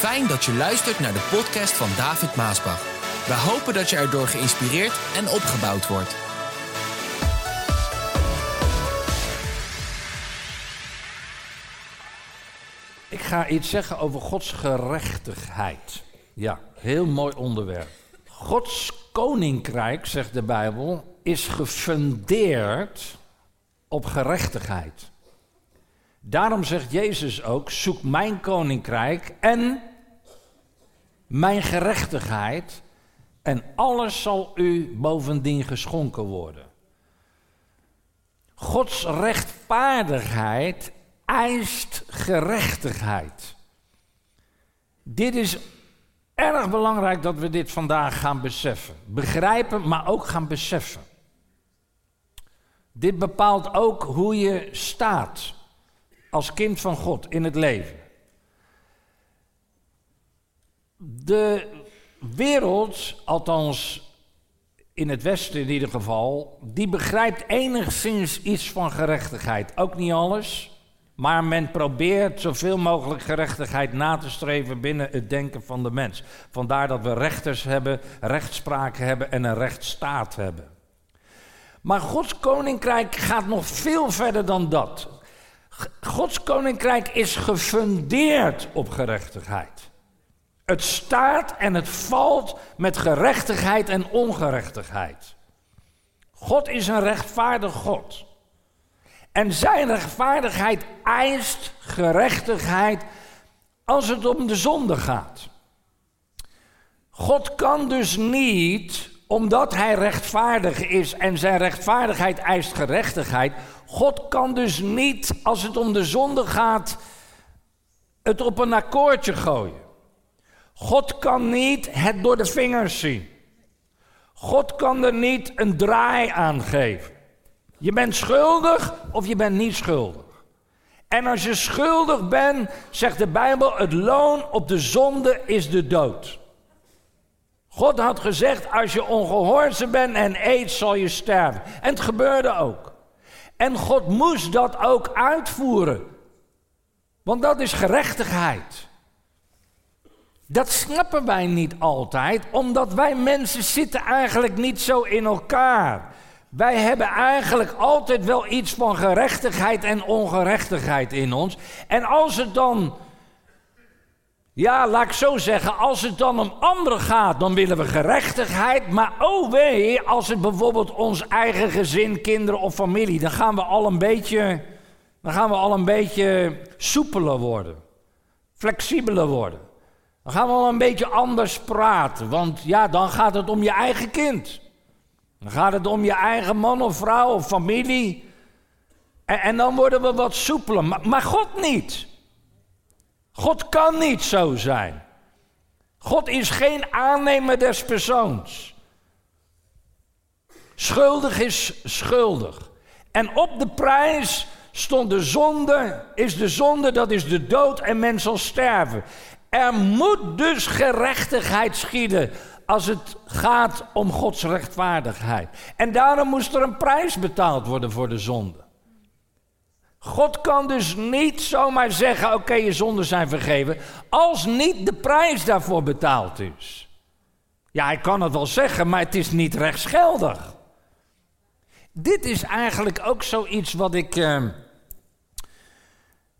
Fijn dat je luistert naar de podcast van David Maasbach. We hopen dat je erdoor geïnspireerd en opgebouwd wordt. Ik ga iets zeggen over Gods gerechtigheid. Ja, heel mooi onderwerp. Gods koninkrijk, zegt de Bijbel, is gefundeerd op gerechtigheid. Daarom zegt Jezus ook: zoek mijn koninkrijk en mijn gerechtigheid, en alles zal u bovendien geschonken worden. Gods rechtvaardigheid eist gerechtigheid. Dit is erg belangrijk dat we dit vandaag gaan beseffen. Begrijpen, maar ook gaan beseffen. Dit bepaalt ook hoe je staat als kind van God in het leven. De wereld, althans in het Westen in ieder geval, die begrijpt enigszins iets van gerechtigheid. Ook niet alles, maar men probeert zoveel mogelijk gerechtigheid na te streven binnen het denken van de mens. Vandaar dat we rechters hebben, rechtspraak hebben en een rechtsstaat hebben. Maar Gods koninkrijk gaat nog veel verder dan dat. Gods koninkrijk is gefundeerd op gerechtigheid. Het staat en het valt met gerechtigheid en ongerechtigheid. God is een rechtvaardig God. En zijn rechtvaardigheid eist gerechtigheid als het om de zonde gaat. God kan dus niet, omdat hij rechtvaardig is en zijn rechtvaardigheid eist gerechtigheid, God kan dus niet, als het om de zonde gaat, het op een akkoordje gooien. God kan niet het door de vingers zien. God kan er niet een draai aan geven. Je bent schuldig of je bent niet schuldig. En als je schuldig bent, zegt de Bijbel, het loon op de zonde is de dood. God had gezegd, als je ongehoorzaam bent en eet, zal je sterven. En het gebeurde ook. En God moest dat ook uitvoeren. Want dat is gerechtigheid. Dat snappen wij niet altijd, omdat wij mensen zitten eigenlijk niet zo in elkaar. Wij hebben eigenlijk altijd wel iets van gerechtigheid en ongerechtigheid in ons. En als het dan, ja, laat ik zo zeggen, als het dan om anderen gaat, dan willen we gerechtigheid. Maar oh wee, als het bijvoorbeeld ons eigen gezin, kinderen of familie, dan gaan we al een beetje, dan gaan we al een beetje soepeler worden, flexibeler worden. Dan gaan we al een beetje anders praten, want ja, dan gaat het om je eigen kind. Dan gaat het om je eigen man of vrouw of familie. En, en dan worden we wat soepeler. Maar, maar God niet. God kan niet zo zijn. God is geen aannemer des persoons. Schuldig is schuldig. En op de prijs stond de zonde, is de zonde, dat is de dood en men zal sterven. Er moet dus gerechtigheid schieden als het gaat om Gods rechtvaardigheid. En daarom moest er een prijs betaald worden voor de zonde. God kan dus niet zomaar zeggen: Oké, je zonden zijn vergeven, als niet de prijs daarvoor betaald is. Ja, hij kan het wel zeggen, maar het is niet rechtsgeldig. Dit is eigenlijk ook zoiets wat ik. Uh,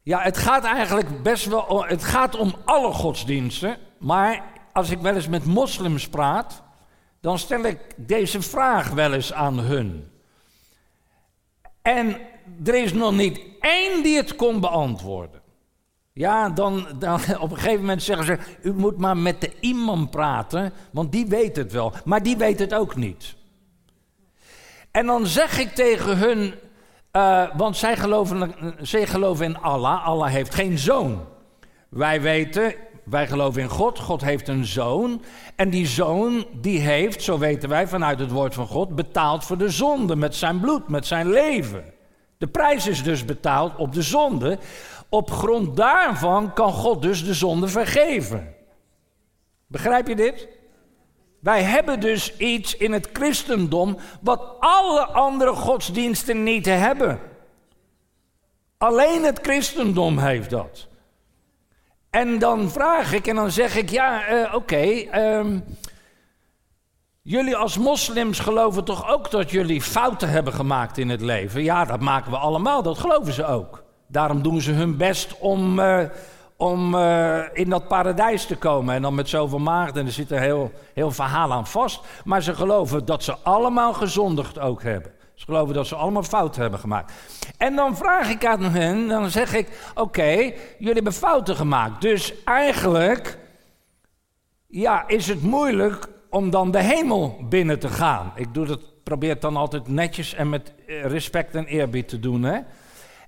ja, het gaat eigenlijk best wel. Het gaat om alle godsdiensten, maar als ik wel eens met moslims praat, dan stel ik deze vraag wel eens aan hun. En er is nog niet één die het kon beantwoorden. Ja, dan, dan op een gegeven moment zeggen ze: U moet maar met de imam praten, want die weet het wel. Maar die weet het ook niet. En dan zeg ik tegen hun: uh, Want zij geloven, zij geloven in Allah. Allah heeft geen zoon. Wij weten, wij geloven in God. God heeft een zoon. En die zoon, die heeft, zo weten wij vanuit het woord van God, betaald voor de zonde met zijn bloed, met zijn leven. De prijs is dus betaald op de zonde. Op grond daarvan kan God dus de zonde vergeven. Begrijp je dit? Wij hebben dus iets in het christendom wat alle andere godsdiensten niet hebben. Alleen het christendom heeft dat. En dan vraag ik en dan zeg ik, ja, uh, oké, ehm, jullie als moslims geloven toch ook dat jullie fouten hebben gemaakt in het leven? Ja, dat maken we allemaal, dat geloven ze ook. Daarom doen ze hun best om, uh, om uh, in dat paradijs te komen. En dan met zoveel maagden, er zit een heel, heel verhaal aan vast. Maar ze geloven dat ze allemaal gezondigd ook hebben. Ze geloven dat ze allemaal fouten hebben gemaakt. En dan vraag ik aan hen, dan zeg ik: Oké, jullie hebben fouten gemaakt. Dus eigenlijk ja, is het moeilijk om dan de hemel binnen te gaan. Ik doe dat, probeer het dan altijd netjes en met eh, respect en eerbied te doen. Hè?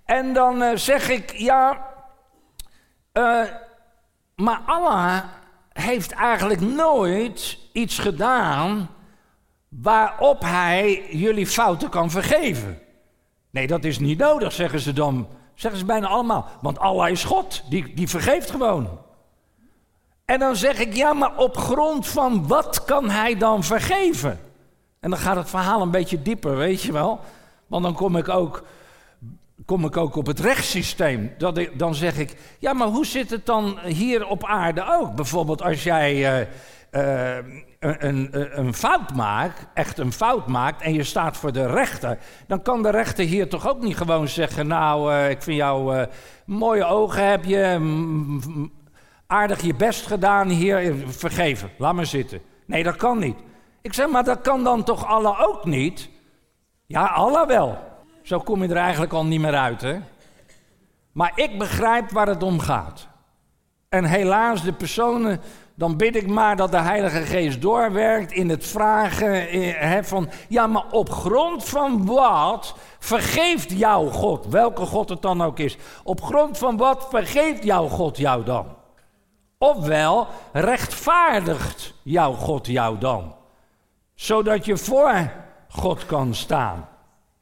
En dan uh, zeg ik: Ja, uh, maar Allah heeft eigenlijk nooit iets gedaan waarop hij jullie fouten kan vergeven. Nee, dat is niet nodig, zeggen ze dan. Zeggen ze bijna allemaal. Want Allah is God, die, die vergeeft gewoon. En dan zeg ik, ja, maar op grond van wat kan hij dan vergeven? En dan gaat het verhaal een beetje dieper, weet je wel. Want dan kom ik ook, kom ik ook op het rechtssysteem. Dat dan zeg ik, ja, maar hoe zit het dan hier op aarde ook? Bijvoorbeeld als jij... Uh, uh, een, een, een, fout maakt, echt een fout maakt, en je staat voor de rechter, dan kan de rechter hier toch ook niet gewoon zeggen: Nou, uh, ik vind jou mooie ogen heb je, aardig je best gedaan hier, vergeven, laat maar zitten. Nee, dat kan niet. Ik zeg, maar dat kan dan toch Allah ook niet? Ja, Allah wel. Zo kom je er eigenlijk al niet meer uit, hè? Maar ik begrijp waar het om gaat. En helaas, de personen dan bid ik maar dat de Heilige Geest doorwerkt in het vragen eh, van, ja, maar op grond van wat vergeeft jouw God, welke God het dan ook is, op grond van wat vergeeft jouw God jou dan? Ofwel, rechtvaardigt jouw God jou dan, zodat je voor God kan staan.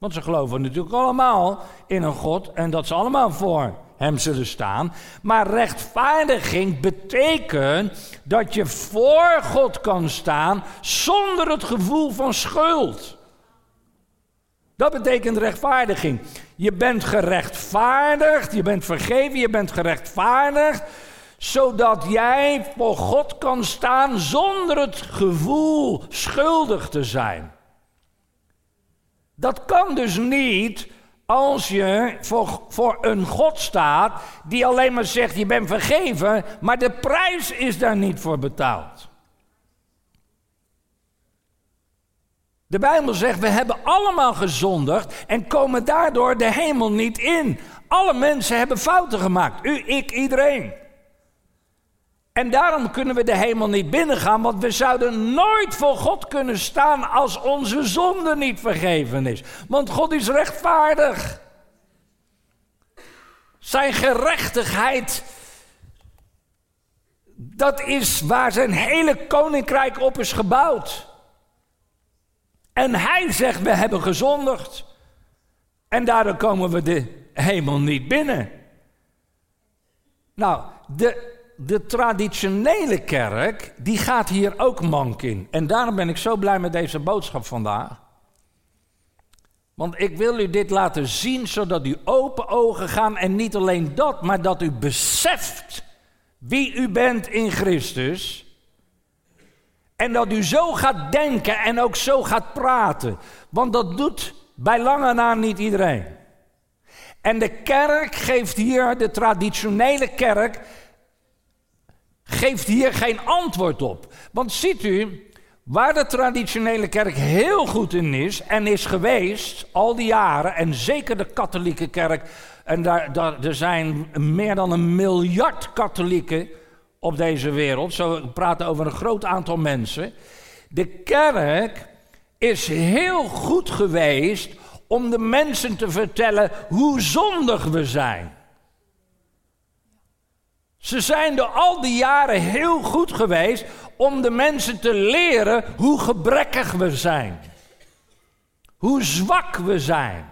Want ze geloven natuurlijk allemaal in een God en dat ze allemaal voor hem zullen staan. Maar rechtvaardiging betekent dat je voor God kan staan zonder het gevoel van schuld. Dat betekent rechtvaardiging. Je bent gerechtvaardigd, je bent vergeven, je bent gerechtvaardigd, zodat jij voor God kan staan zonder het gevoel schuldig te zijn. Dat kan dus niet als je voor, voor een God staat die alleen maar zegt je bent vergeven, maar de prijs is daar niet voor betaald. De Bijbel zegt we hebben allemaal gezondigd en komen daardoor de hemel niet in. Alle mensen hebben fouten gemaakt. U, ik, iedereen. En daarom kunnen we de hemel niet binnengaan, want we zouden nooit voor God kunnen staan als onze zonde niet vergeven is. Want God is rechtvaardig. Zijn gerechtigheid, dat is waar zijn hele koninkrijk op is gebouwd. En hij zegt, we hebben gezondigd. En daardoor komen we de hemel niet binnen. Nou, de, de traditionele kerk, die gaat hier ook mank in. En daarom ben ik zo blij met deze boodschap vandaag. Want ik wil u dit laten zien, zodat u open ogen gaan. En niet alleen dat, maar dat u beseft wie u bent in Christus. En dat u zo gaat denken en ook zo gaat praten. Want dat doet bij lange na niet iedereen. En de kerk geeft hier, de traditionele kerk, geeft hier geen antwoord op. Want ziet u, waar de traditionele kerk heel goed in is en is geweest al die jaren, en zeker de katholieke kerk, en daar, daar, er zijn meer dan een miljard katholieken op deze wereld, zo praten over een groot aantal mensen. De kerk is heel goed geweest om de mensen te vertellen hoe zondig we zijn. Ze zijn door al die jaren heel goed geweest om de mensen te leren hoe gebrekkig we zijn. Hoe zwak we zijn.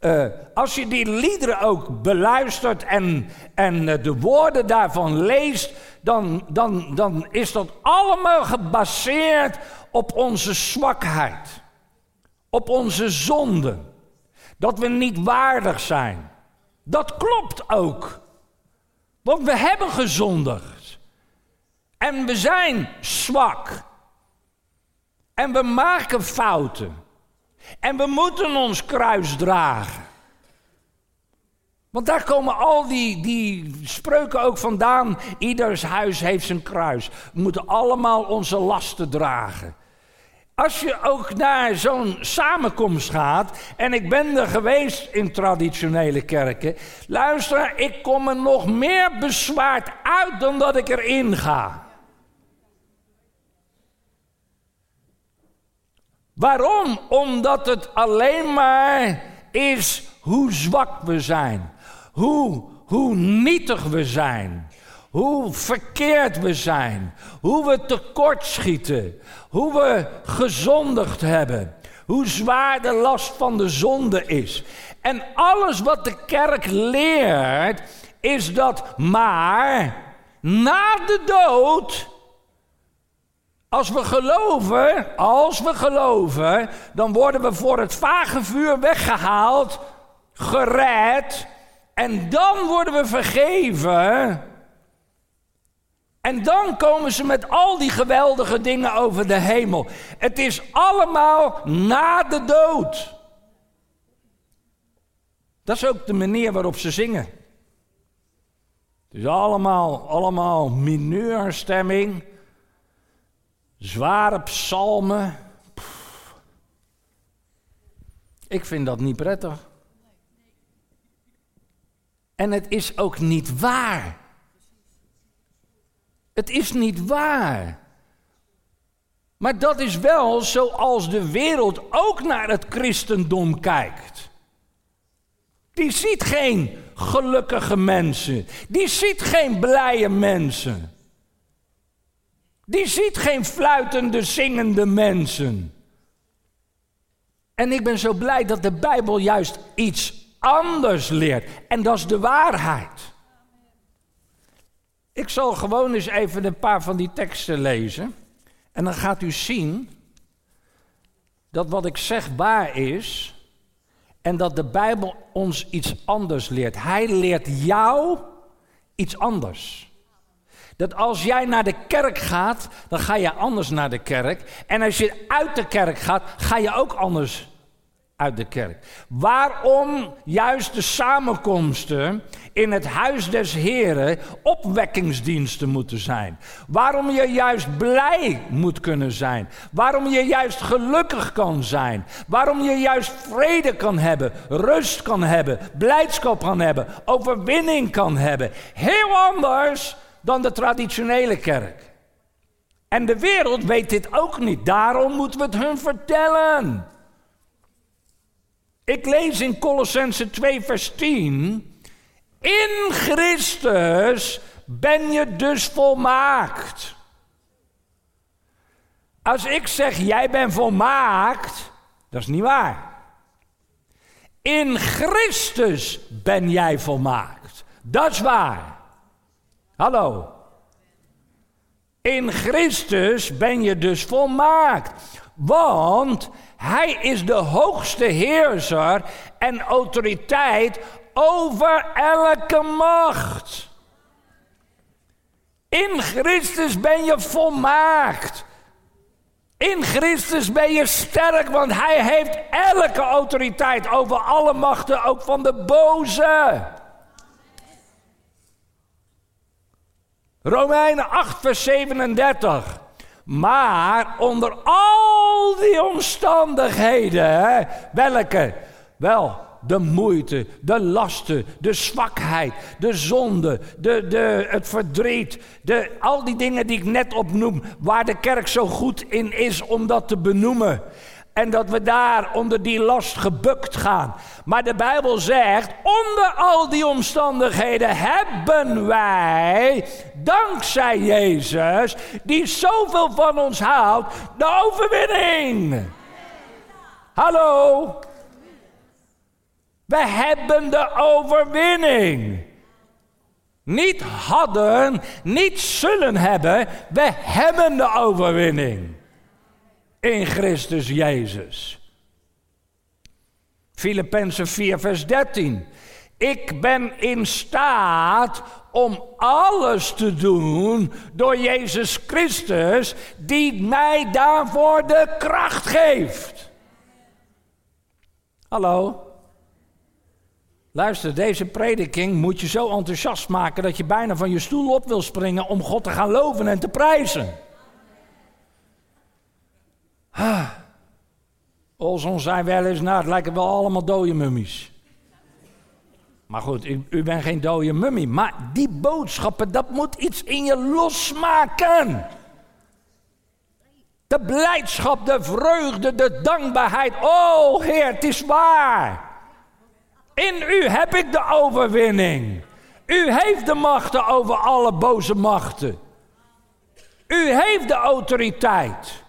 Uh, als je die liederen ook beluistert en, en uh, de woorden daarvan leest, dan, dan, dan is dat allemaal gebaseerd op onze zwakheid. Op onze zonde. Dat we niet waardig zijn. Dat klopt ook. Want we hebben gezondigd. En we zijn zwak. En we maken fouten. En we moeten ons kruis dragen. Want daar komen al die, die spreuken ook vandaan. Ieders huis heeft zijn kruis. We moeten allemaal onze lasten dragen. Als je ook naar zo'n samenkomst gaat, en ik ben er geweest in traditionele kerken, luister, ik kom er nog meer bezwaard uit dan dat ik erin ga. Waarom? Omdat het alleen maar is hoe zwak we zijn, hoe, hoe nietig we zijn, hoe verkeerd we zijn, hoe we tekortschieten, hoe we gezondigd hebben, hoe zwaar de last van de zonde is. En alles wat de kerk leert, is dat maar na de dood, als we geloven, als we geloven, dan worden we voor het vage vuur weggehaald, gered, en dan worden we vergeven. En dan komen ze met al die geweldige dingen over de hemel. Het is allemaal na de dood. Dat is ook de manier waarop ze zingen. Het is allemaal, allemaal mineurstemming. Zware psalmen. Ik vind dat niet prettig. En het is ook niet waar. Het is niet waar. Maar dat is wel zoals de wereld ook naar het christendom kijkt. Die ziet geen gelukkige mensen. Die ziet geen blije mensen. Die ziet geen fluitende, zingende mensen. En ik ben zo blij dat de Bijbel juist iets anders leert. En dat is de waarheid. Ik zal gewoon eens even een paar van die teksten lezen. En dan gaat u zien dat wat ik zeg waar is. En dat de Bijbel ons iets anders leert. Hij leert jou iets anders. Dat als jij naar de kerk gaat, dan ga je anders naar de kerk. En als je uit de kerk gaat, ga je ook anders uit de kerk. Waarom juist de samenkomsten in het huis des Heren opwekkingsdiensten moeten zijn? Waarom je juist blij moet kunnen zijn? Waarom je juist gelukkig kan zijn? Waarom je juist vrede kan hebben, rust kan hebben, blijdschap kan hebben, overwinning kan hebben? Heel anders dan de traditionele kerk. En de wereld weet dit ook niet. Daarom moeten we het hun vertellen. Ik lees in Colossense 2, vers 10. In Christus ben je dus volmaakt. Als ik zeg jij bent volmaakt, dat is niet waar. In Christus ben jij volmaakt. Dat is waar. Hallo. In Christus ben je dus volmaakt. Want hij is de hoogste heerser en autoriteit over elke macht. In Christus ben je volmaakt. In Christus ben je sterk, want Hij heeft elke autoriteit over alle machten, ook van de boze. Romeinen 8, vers 37. Maar onder al die omstandigheden, welke? Wel, de moeite, de lasten, de zwakheid, de zonde, de, de, het verdriet, de, al die dingen die ik net opnoem, waar de kerk zo goed in is om dat te benoemen. En dat we daar onder die last gebukt gaan. Maar de Bijbel zegt, onder al die omstandigheden hebben wij, dankzij Jezus, die zoveel van ons houdt, de overwinning. Hallo? We hebben de overwinning. Niet hadden, niet zullen hebben, we hebben de overwinning in Christus Jezus. Filippenzen 4, vers 13. Ik ben in staat om alles te doen door Jezus Christus, die mij daarvoor de kracht geeft. Hallo? Luister, deze prediking moet je zo enthousiast maken dat je bijna van je stoel op wil springen om God te gaan loven en te prijzen. Ah. Olson zei wel eens, nou het lijken wel allemaal dode mummies. Maar goed, u, u bent geen dode mummie. Maar die boodschappen, dat moet iets in je losmaken. De blijdschap, de vreugde, de dankbaarheid. Oh Heer, het is waar. In u heb ik de overwinning. U heeft de machten over alle boze machten. U heeft de autoriteit.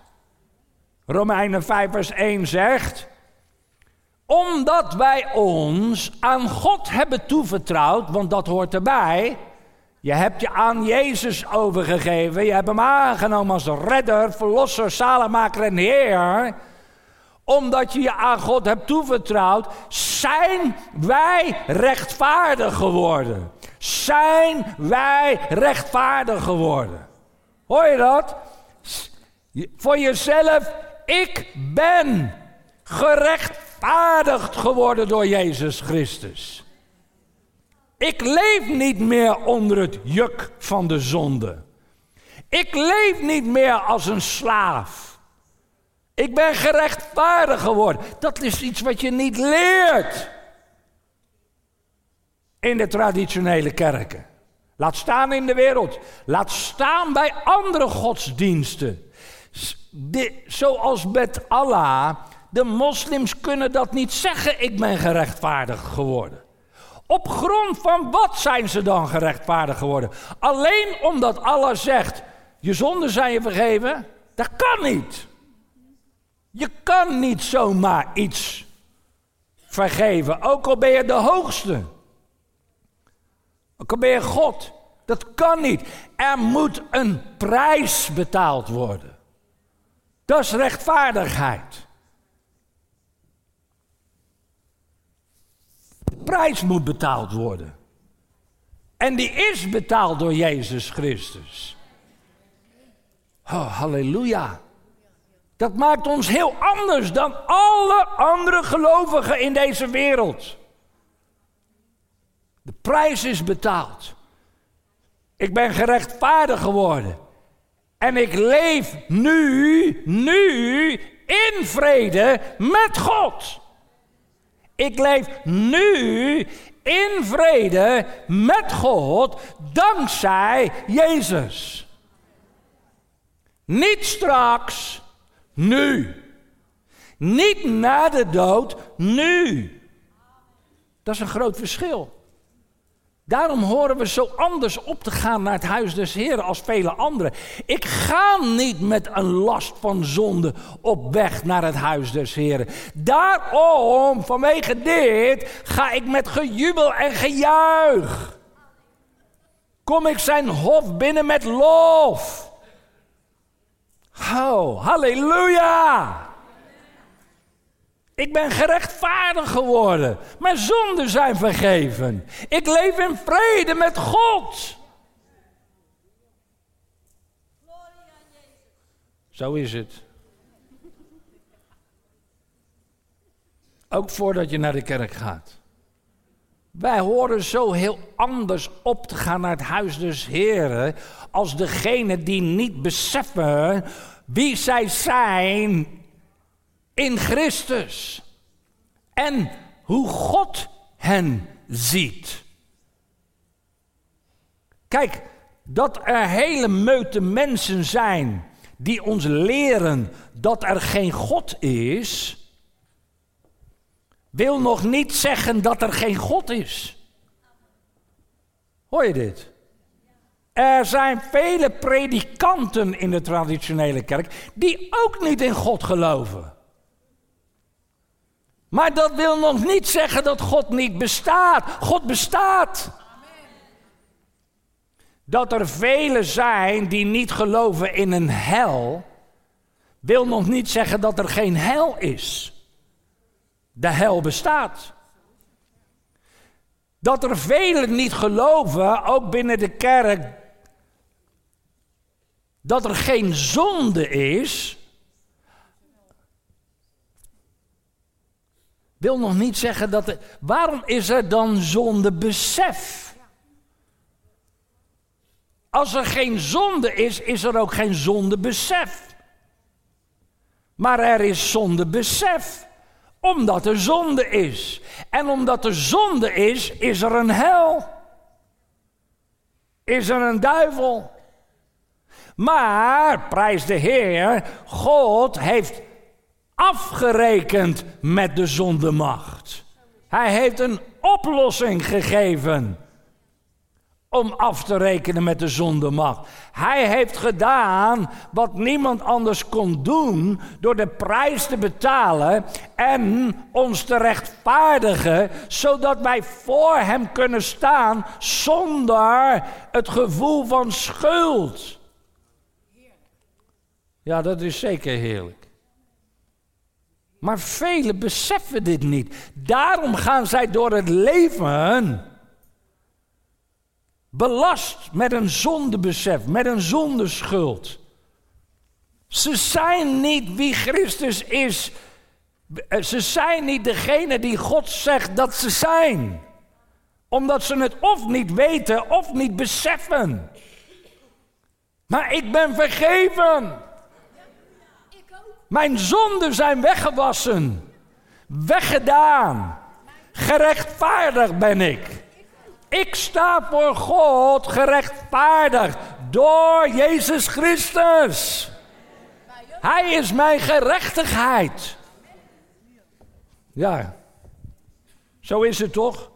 Romeinen 5 vers 1 zegt omdat wij ons aan God hebben toevertrouwd, want dat hoort erbij. Je hebt je aan Jezus overgegeven. Je hebt hem aangenomen als redder, verlosser, zalenmaker en Heer. Omdat je je aan God hebt toevertrouwd, zijn wij rechtvaardig geworden. Zijn wij rechtvaardig geworden. Hoor je dat? Voor jezelf, ik ben gerecht gerechtvaardigd geworden door Jezus Christus. Ik leef niet meer onder het juk van de zonde. Ik leef niet meer als een slaaf. Ik ben gerechtvaardigd geworden. Dat is iets wat je niet leert in de traditionele kerken. Laat staan in de wereld. Laat staan bij andere godsdiensten. De, zoals met Allah de moslims kunnen dat niet zeggen, ik ben gerechtvaardigd geworden. Op grond van wat zijn ze dan gerechtvaardigd geworden? Alleen omdat Allah zegt, je zonden zijn je vergeven? Dat kan niet. Je kan niet zomaar iets vergeven, ook al ben je de hoogste. Ook al ben je God. Dat kan niet. Er moet een prijs betaald worden. Dat is rechtvaardigheid. prijs moet betaald worden. En die is betaald door Jezus Christus. Oh, halleluja. Dat maakt ons heel anders dan alle andere gelovigen in deze wereld. De prijs is betaald. Ik ben gerechtvaardigd geworden. En ik leef nu, nu in vrede met God. Ik leef nu in vrede met God dankzij Jezus. Niet straks, nu. Niet na de dood, nu. Dat is een groot verschil. Daarom horen we zo anders op te gaan naar het huis des Heren als vele anderen. Ik ga niet met een last van zonde op weg naar het huis des Heren. Daarom, vanwege dit, ga ik met gejubel en gejuich. Kom ik zijn hof binnen met lof. Oh, halleluja! Ik ben gerechtvaardigd geworden. Mijn zonden zijn vergeven. Ik leef in vrede met God. Zo is het. Ook voordat je naar de kerk gaat. Wij horen zo heel anders op te gaan naar het huis des Heren als degene die niet beseffen wie zij zijn in Christus. En hoe God hen ziet. Kijk, dat er hele meute mensen zijn die ons leren dat er geen God is, wil nog niet zeggen dat er geen God is. Hoor je dit? Er zijn vele predikanten in de traditionele kerk die ook niet in God geloven. Maar dat wil nog niet zeggen dat God niet bestaat. God bestaat. Dat er velen zijn die niet geloven in een hel, wil nog niet zeggen dat er geen hel is. De hel bestaat. Dat er velen niet geloven, ook binnen de kerk, dat er geen zonde is, wil nog niet zeggen dat. Er, waarom is er dan zondebesef? Als er geen zonde is, is er ook geen zondebesef. Maar er is zondebesef, omdat er zonde is. En omdat er zonde is, is er een hel. Is er een duivel. Maar, prijs de Heer, God heeft afgerekend met de zondemacht. Hij heeft een oplossing gegeven om af te rekenen met de zondemacht. Hij heeft gedaan wat niemand anders kon doen door de prijs te betalen en ons te rechtvaardigen, zodat wij voor Hem kunnen staan zonder het gevoel van schuld. Ja, dat is zeker heerlijk. Maar velen beseffen dit niet. Daarom gaan zij door het leven belast met een zondebesef, met een zondeschuld. Ze zijn niet wie Christus is. Ze zijn niet degene die God zegt dat ze zijn. Omdat ze het of niet weten of niet beseffen. Maar ik ben vergeven. Mijn zonden zijn weggewassen, weggedaan. Gerechtvaardigd ben ik. Ik sta voor God gerechtvaardigd door Jezus Christus. Hij is mijn gerechtigheid. Ja, zo is het toch?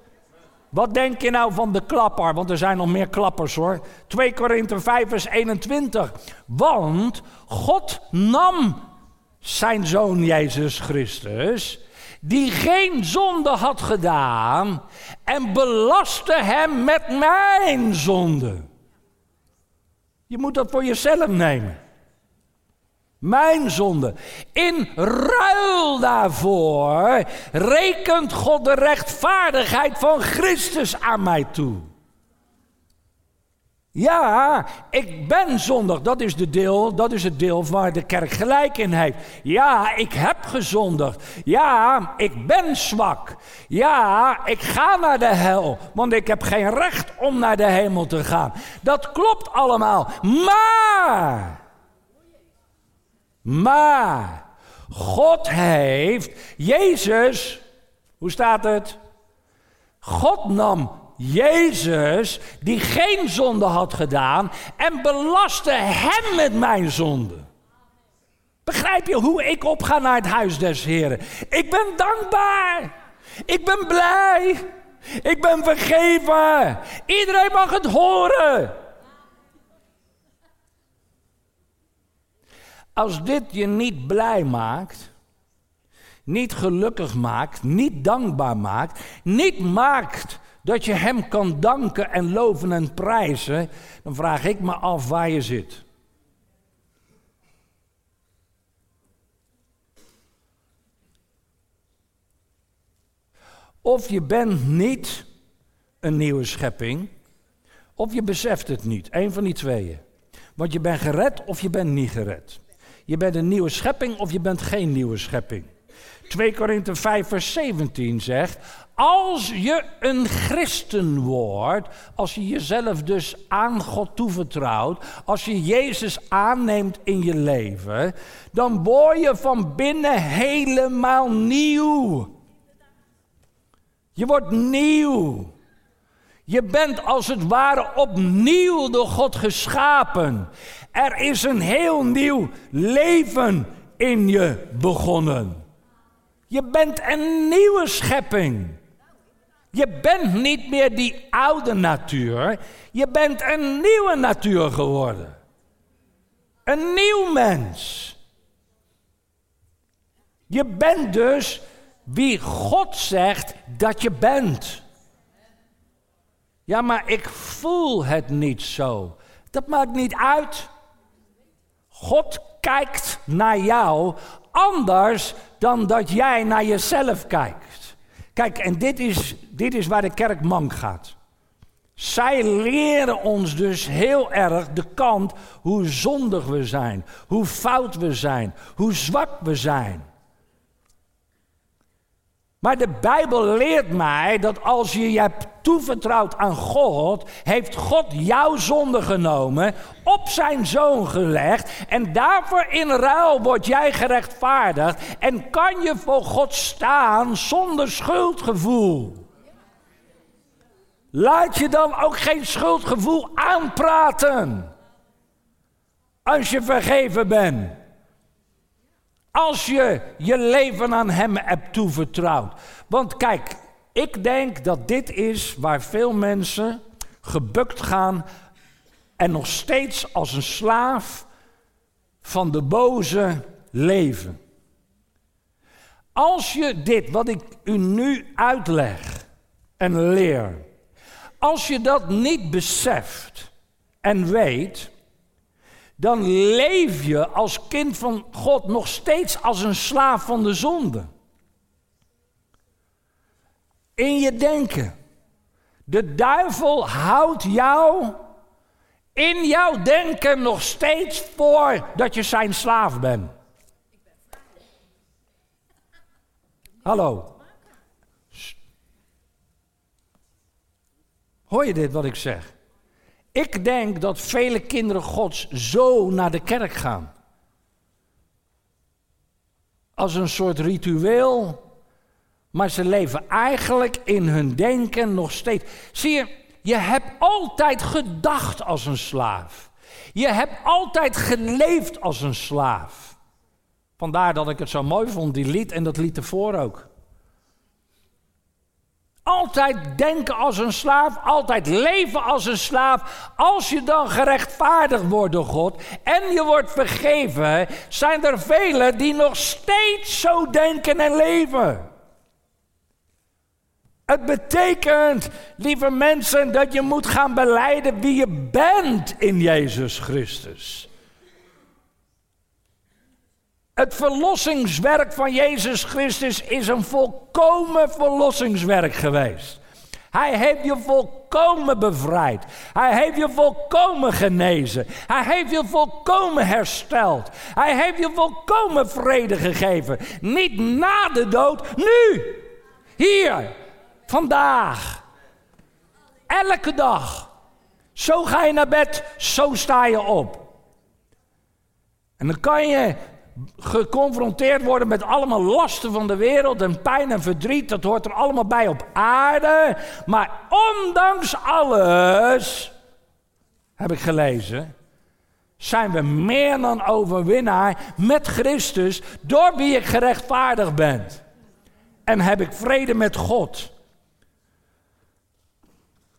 Wat denk je nou van de klapper? Want er zijn nog meer klappers hoor. 2 Korinthe 5 vers 21. Want God nam zijn zoon Jezus Christus, die geen zonde had gedaan en belastte hem met mijn zonde. Je moet dat voor jezelf nemen. Mijn zonde. In ruil daarvoor rekent God de rechtvaardigheid van Christus aan mij toe. Ja, ik ben zondig. Dat is, de deel, dat is het deel waar de kerk gelijk in heeft. Ja, ik heb gezondigd. Ja, ik ben zwak. Ja, ik ga naar de hel. Want ik heb geen recht om naar de hemel te gaan. Dat klopt allemaal. Maar. Maar. God heeft. Jezus. Hoe staat het? God nam Jezus, die geen zonde had gedaan, en belastte hem met mijn zonde. Begrijp je hoe ik opga naar het huis des Heren? Ik ben dankbaar. Ik ben blij. Ik ben vergeven. Iedereen mag het horen. Als dit je niet blij maakt, niet gelukkig maakt, niet dankbaar maakt, niet maakt dat je Hem kan danken en loven en prijzen, dan vraag ik me af waar je zit. Of je bent niet een nieuwe schepping, of je beseft het niet. Een van die tweeën. Want je bent gered of je bent niet gered. Je bent een nieuwe schepping of je bent geen nieuwe schepping. 2 Korinthe 5 vers 17 zegt, als je een christen wordt, als je jezelf dus aan God toevertrouwt, als je Jezus aanneemt in je leven, dan word je van binnen helemaal nieuw. Je wordt nieuw. Je bent als het ware opnieuw door God geschapen. Er is een heel nieuw leven in je begonnen. Je bent een nieuwe schepping. Je bent niet meer die oude natuur. Je bent een nieuwe natuur geworden. Een nieuw mens. Je bent dus wie God zegt dat je bent. Ja, maar ik voel het niet zo. Dat maakt niet uit. God kijkt naar jou anders dan dat jij naar jezelf kijkt. Kijk, en dit is Dit is waar de kerk mank gaat. Zij leren ons dus heel erg de kant hoe zondig we zijn, hoe fout we zijn, hoe zwak we zijn. Maar de Bijbel leert mij dat als je je hebt toevertrouwd aan God, heeft God jouw zonde genomen, op zijn zoon gelegd en daarvoor in ruil word jij gerechtvaardigd en kan je voor God staan zonder schuldgevoel. Laat je dan ook geen schuldgevoel aanpraten als je vergeven bent. Als je je leven aan Hem hebt toevertrouwd. Want kijk, ik denk dat dit is waar veel mensen gebukt gaan en nog steeds als een slaaf van de boze leven. Als je dit, wat ik u nu uitleg en leer, als je dat niet beseft en weet, dan leef je als kind van God nog steeds als een slaaf van de zonde. In je denken. De duivel houdt jou in jouw denken nog steeds voor dat je zijn slaaf bent. Hallo. Hoor je dit wat ik zeg? Ik denk dat vele kinderen Gods zo naar de kerk gaan. Als een soort ritueel. Maar ze leven eigenlijk in hun denken nog steeds. Zie je, je hebt altijd gedacht als een slaaf. Je hebt altijd geleefd als een slaaf. Vandaar dat ik het zo mooi vond, die lied en dat lied ervoor ook. Altijd denken als een slaaf, altijd leven als een slaaf. Als je dan gerechtvaardigd wordt door God en je wordt vergeven, zijn er velen die nog steeds zo denken en leven. Het betekent, lieve mensen, dat je moet gaan beleiden wie je bent in Jezus Christus. Het verlossingswerk van Jezus Christus is een volkomen verlossingswerk geweest. Hij heeft je volkomen bevrijd. Hij heeft je volkomen genezen. Hij heeft je volkomen hersteld. Hij heeft je volkomen vrede gegeven. Niet na de dood, nu. Hier, vandaag. Elke dag. Zo ga je naar bed, zo sta je op. En dan kan je geconfronteerd worden met allemaal lasten van de wereld en pijn en verdriet. Dat hoort er allemaal bij op aarde. Maar ondanks alles, heb ik gelezen, zijn we meer dan overwinnaar met Christus, door wie ik gerechtvaardigd ben. En heb ik vrede met God.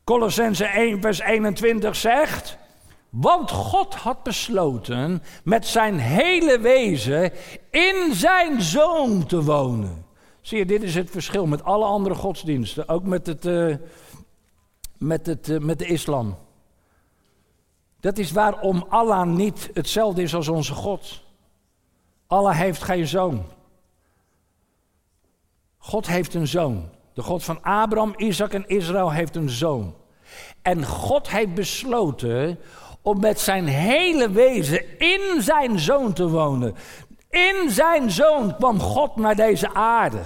Colossense 1, vers 21 zegt. Want God had besloten met zijn hele wezen in zijn zoon te wonen. Zie je, dit is het verschil met alle andere godsdiensten, ook met, het, uh, met, het, uh, met de islam. Dat is waarom Allah niet hetzelfde is als onze God. Allah heeft geen zoon. God heeft een zoon. De God van Abraham, Isaac en Israël heeft een zoon. En God heeft besloten om met zijn hele wezen in zijn zoon te wonen. In zijn zoon kwam God naar deze aarde.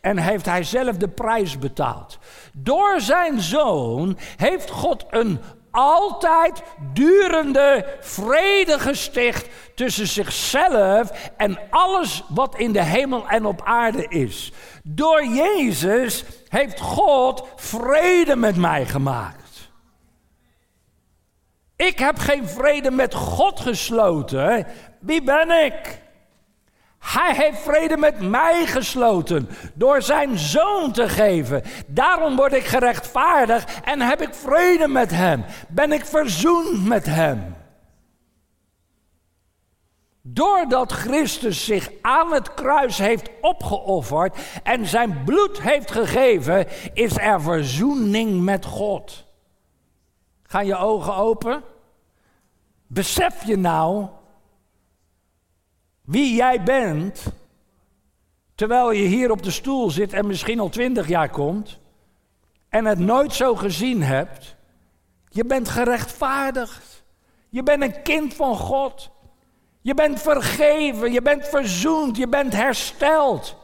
En heeft hij zelf de prijs betaald. Door zijn zoon heeft God een altijd durende vrede gesticht tussen zichzelf en alles wat in de hemel en op aarde is. Door Jezus heeft God vrede met mij gemaakt. Ik heb geen vrede met God gesloten. Wie ben ik? Hij heeft vrede met mij gesloten door zijn zoon te geven. Daarom word ik gerechtvaardigd en heb ik vrede met hem. Ben ik verzoend met hem. Doordat Christus zich aan het kruis heeft opgeofferd en zijn bloed heeft gegeven, is er verzoening met God. Gaan je ogen open? Besef je nou wie jij bent Terwijl je hier op de stoel zit en misschien al twintig jaar komt en het nooit zo gezien hebt. Je bent gerechtvaardigd. Je bent een kind van God. Je bent vergeven, je bent verzoend, je bent hersteld.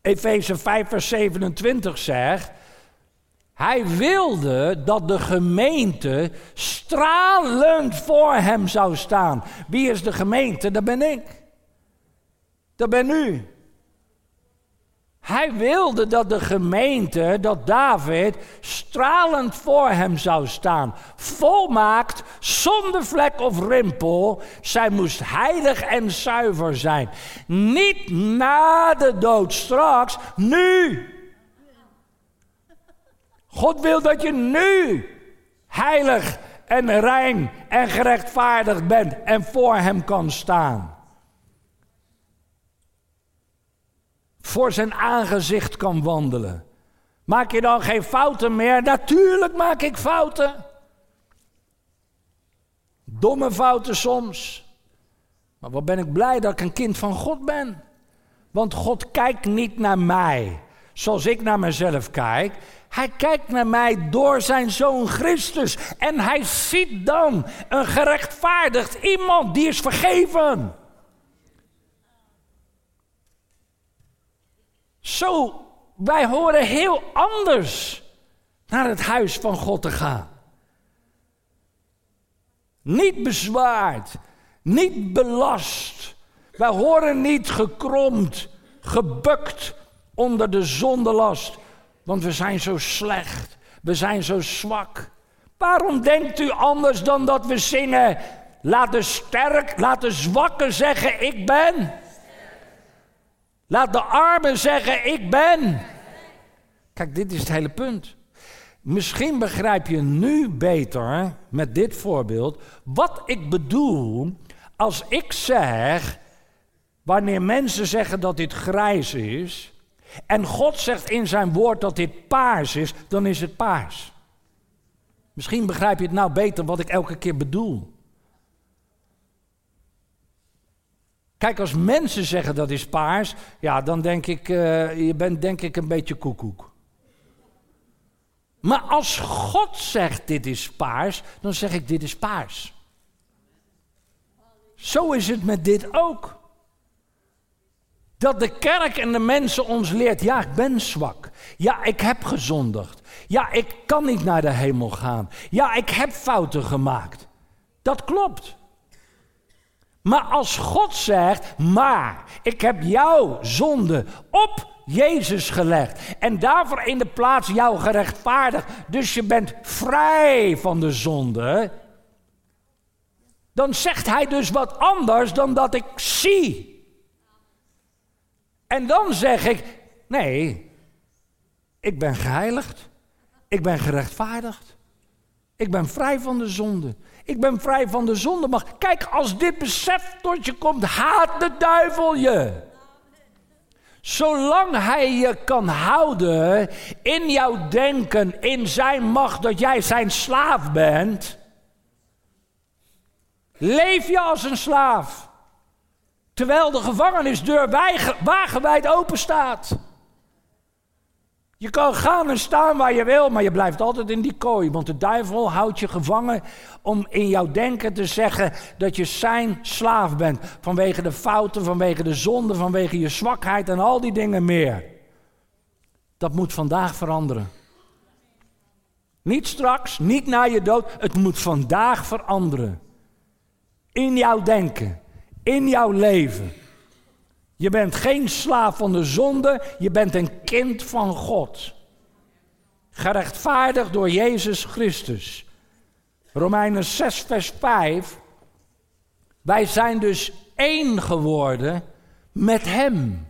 Efeze 5, vers 27 zegt: Hij wilde dat de gemeente stralend voor hem zou staan. Wie is de gemeente? Dat ben ik. Dat ben u. Hij wilde dat de gemeente, dat David, stralend voor hem zou staan. Volmaakt, zonder vlek of rimpel. Zij moest heilig en zuiver zijn. Niet na de dood straks, nu. God wil dat je nu heilig en rein en gerechtvaardigd bent en voor hem kan staan. voor zijn aangezicht kan wandelen. Maak je dan geen fouten meer? Natuurlijk maak ik fouten. Domme fouten soms. Maar wat ben ik blij dat ik een kind van God ben. Want God kijkt niet naar mij zoals ik naar mezelf kijk. Hij kijkt naar mij door zijn zoon Christus. En hij ziet dan een gerechtvaardigd iemand die is vergeven. Zo, wij horen heel anders naar het huis van God te gaan. Niet bezwaard, niet belast. Wij horen niet gekromd, gebukt onder de zondelast. Want we zijn zo slecht, we zijn zo zwak. Waarom denkt u anders dan dat we zingen? Laat de sterk, laat de zwakke zeggen: Ik ben. Laat de armen zeggen, ik ben. Kijk, dit is het hele punt. Misschien begrijp je nu beter met dit voorbeeld wat ik bedoel als ik zeg, wanneer mensen zeggen dat dit grijs is, en God zegt in zijn woord dat dit paars is, dan is het paars. Misschien begrijp je het nou beter wat ik elke keer bedoel. Kijk, als mensen zeggen dat is paars, ja, dan denk ik, uh, je bent denk ik een beetje koekoek. Maar als God zegt dit is paars, dan zeg ik dit is paars. Zo is het met dit ook. Dat de kerk en de mensen ons leert, ja, ik ben zwak. Ja, ik heb gezondigd. Ja, ik kan niet naar de hemel gaan. Ja, ik heb fouten gemaakt. Dat klopt. Maar als God zegt, maar ik heb jouw zonde op Jezus gelegd en daarvoor in de plaats jou gerechtvaardigd, dus je bent vrij van de zonde, dan zegt hij dus wat anders dan dat ik zie. En dan zeg ik, nee, ik ben geheiligd, ik ben gerechtvaardigd, ik ben vrij van de zonde. Ik ben vrij van de zonde. Maar kijk, als dit besef tot je komt, haat de duivel je. Zolang hij je kan houden in jouw denken, in zijn macht, dat jij zijn slaaf bent, leef je als een slaaf. Terwijl de gevangenisdeur wagenwijd open staat. Je kan gaan en staan waar je wil, maar je blijft altijd in die kooi. Want de duivel houdt je gevangen om in jouw denken te zeggen dat je zijn slaaf bent. Vanwege de fouten, vanwege de zonde, vanwege je zwakheid en al die dingen meer. Dat moet vandaag veranderen. Niet straks, niet na je dood. Het moet vandaag veranderen. In jouw denken, in jouw leven. Je bent geen slaaf van de zonde, je bent een kind van God. Gerechtvaardigd door Jezus Christus. Romeinen 6, vers 5. Wij zijn dus één geworden met Hem.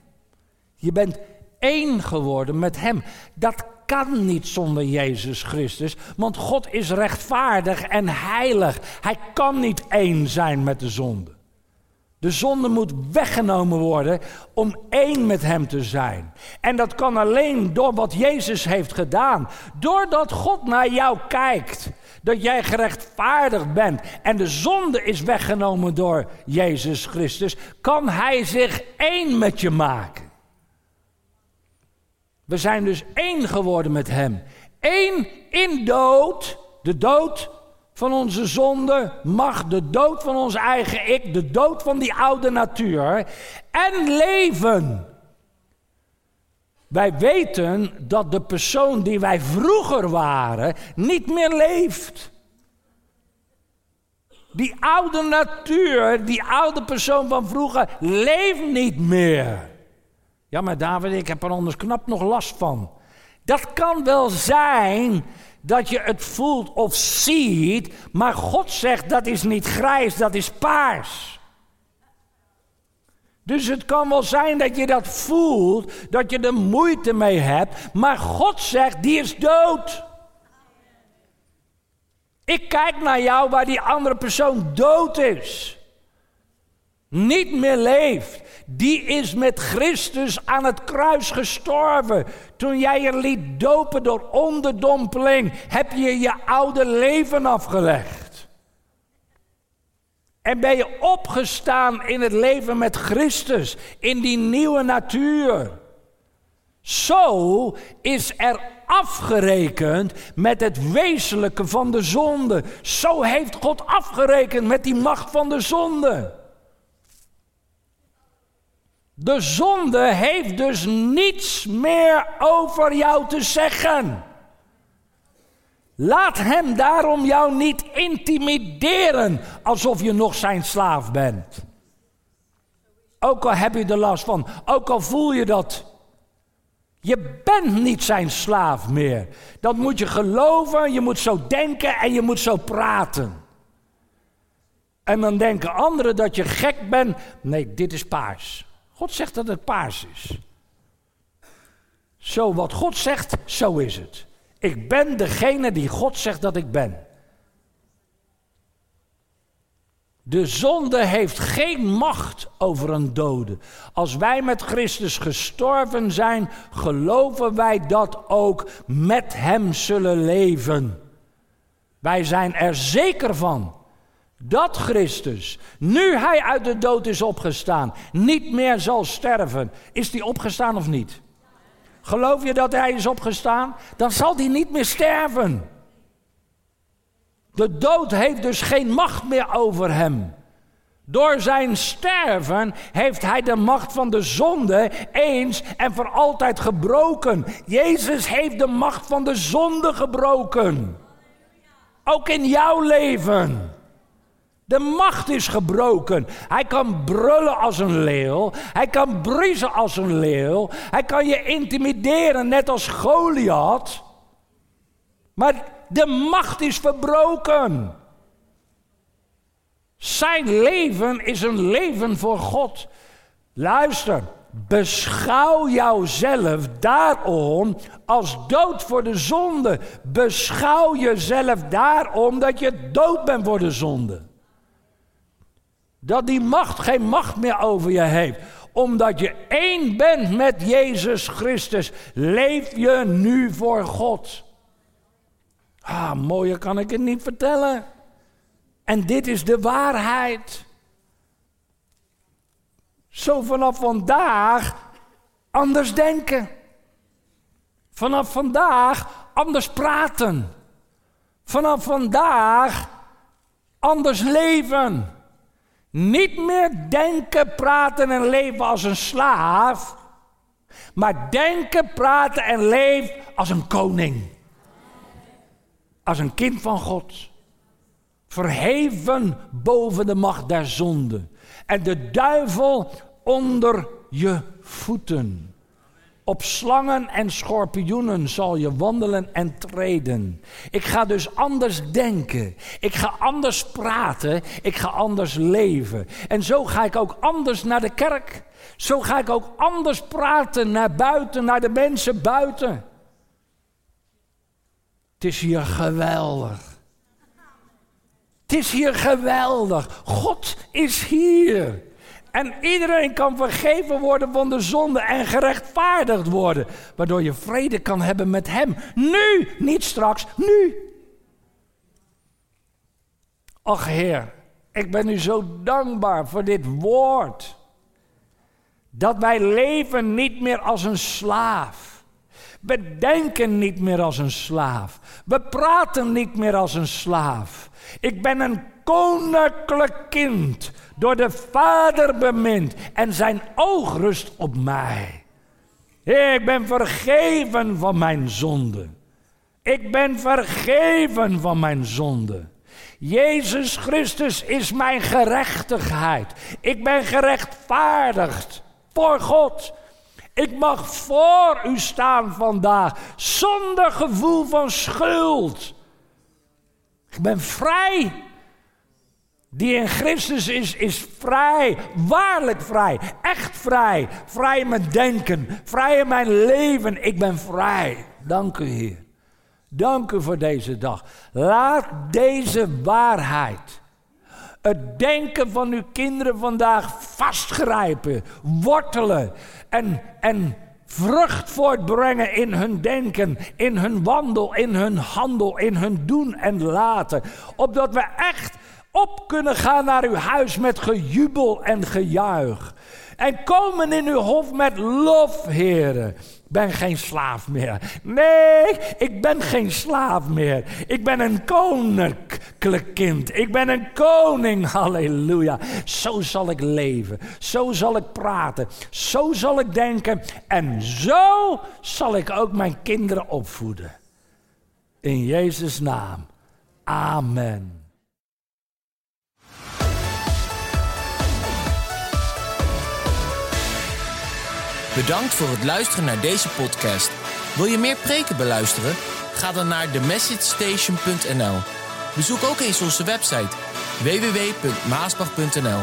Je bent één geworden met Hem. Dat kan niet zonder Jezus Christus, want God is rechtvaardig en heilig. Hij kan niet één zijn met de zonde. De zonde moet weggenomen worden om één met Hem te zijn. En dat kan alleen door wat Jezus heeft gedaan. Doordat God naar jou kijkt. Dat jij gerechtvaardigd bent en de zonde is weggenomen door Jezus Christus, kan Hij zich één met je maken. We zijn dus één geworden met Hem. Eén in dood, de dood van onze zonde, macht, de dood van ons eigen ik, de dood van die oude natuur en leven. Wij weten dat de persoon die wij vroeger waren niet meer leeft. Die oude natuur, die oude persoon van vroeger leeft niet meer. Ja, maar David, ik heb er anders knap nog last van. Dat kan wel zijn dat je het voelt of ziet, maar God zegt dat is niet grijs, dat is paars. Dus het kan wel zijn dat je dat voelt, dat je er moeite mee hebt, maar God zegt die is dood. Ik kijk naar jou waar die andere persoon dood is. Niet meer leeft. Die is met Christus aan het kruis gestorven. Toen jij je liet dopen door onderdompeling, heb je je oude leven afgelegd. En ben je opgestaan in het leven met Christus, in die nieuwe natuur. Zo is er afgerekend met het wezenlijke van de zonde. Zo heeft God afgerekend met die macht van de zonde. De zonde heeft dus niets meer over jou te zeggen. Laat hem daarom jou niet intimideren alsof je nog zijn slaaf bent. Ook al heb je er last van, ook al voel je dat. Je bent niet zijn slaaf meer. Dat moet je geloven, je moet zo denken en je moet zo praten. En dan denken anderen dat je gek bent. Nee, dit is paars. God zegt dat het paars is. Zo wat God zegt, zo is het. Ik ben degene die God zegt dat ik ben. De zonde heeft geen macht over een dode. Als wij met Christus gestorven zijn, geloven wij dat ook met Hem zullen leven. Wij zijn er zeker van dat Christus, nu hij uit de dood is opgestaan, niet meer zal sterven. Is hij opgestaan of niet? Geloof je dat hij is opgestaan? Dan zal hij niet meer sterven. De dood heeft dus geen macht meer over hem. Door zijn sterven heeft hij de macht van de zonde eens en voor altijd gebroken. Jezus heeft de macht van de zonde gebroken. Ook in jouw leven. De macht is gebroken. Hij kan brullen als een leeuw. Hij kan briezen als een leeuw. Hij kan je intimideren, net als Goliath. Maar de macht is verbroken. Zijn leven is een leven voor God. Luister, beschouw jouzelf daarom als dood voor de zonde. Beschouw jezelf daarom dat je dood bent voor de zonde. Dat die macht geen macht meer over je heeft. Omdat je één bent met Jezus Christus, leef je nu voor God. Ah, mooier kan ik het niet vertellen. En dit is de waarheid. Zo vanaf vandaag anders denken. Vanaf vandaag anders praten. Vanaf vandaag anders leven. Niet meer denken, praten en leven als een slaaf, maar denken, praten en leven als een koning. Als een kind van God. Verheven boven de macht der zonde. En de duivel onder je voeten. Op slangen en schorpioenen zal je wandelen en treden. Ik ga dus anders denken. Ik ga anders praten. Ik ga anders leven. En zo ga ik ook anders naar de kerk. Zo ga ik ook anders praten naar buiten, naar de mensen buiten. Het is hier geweldig. Het is hier geweldig. God is hier. En iedereen kan vergeven worden van de zonde en gerechtvaardigd worden. Waardoor je vrede kan hebben met Hem. Nu, niet straks, nu. Ach Heer, ik ben u zo dankbaar voor dit woord. Dat wij leven niet meer als een slaaf. We denken niet meer als een slaaf. We praten niet meer als een slaaf. Ik ben een koninklijk kind, door de Vader bemind en zijn oog rust op mij. Ik ben vergeven van mijn zonde. Ik ben vergeven van mijn zonde. Jezus Christus is mijn gerechtigheid. Ik ben gerechtvaardigd voor God. Ik mag voor u staan vandaag zonder gevoel van schuld. Ik ben vrij. Die in Christus is, is vrij, waarlijk vrij, echt vrij. Vrij in mijn denken, vrij in mijn leven. Ik ben vrij. Dank u, Heer. Dank u voor deze dag. Laat deze waarheid, het denken van uw kinderen vandaag vastgrijpen, wortelen en, en vrucht voortbrengen in hun denken, in hun wandel, in hun handel, in hun doen en laten. Opdat we echt op kunnen gaan naar uw huis met gejubel en gejuich. En komen in uw hof met lof, heren. Ik ben geen slaaf meer. Nee, ik ben geen slaaf meer. Ik ben een koninklijk kind. Ik ben een koning. Halleluja. Zo zal ik leven. Zo zal ik praten. Zo zal ik denken. En zo zal ik ook mijn kinderen opvoeden. In Jezus' naam. Amen. Bedankt voor het luisteren naar deze podcast. Wil je meer preken beluisteren? Ga dan naar themessagestation.nl. Bezoek ook eens onze website www.maasbach.nl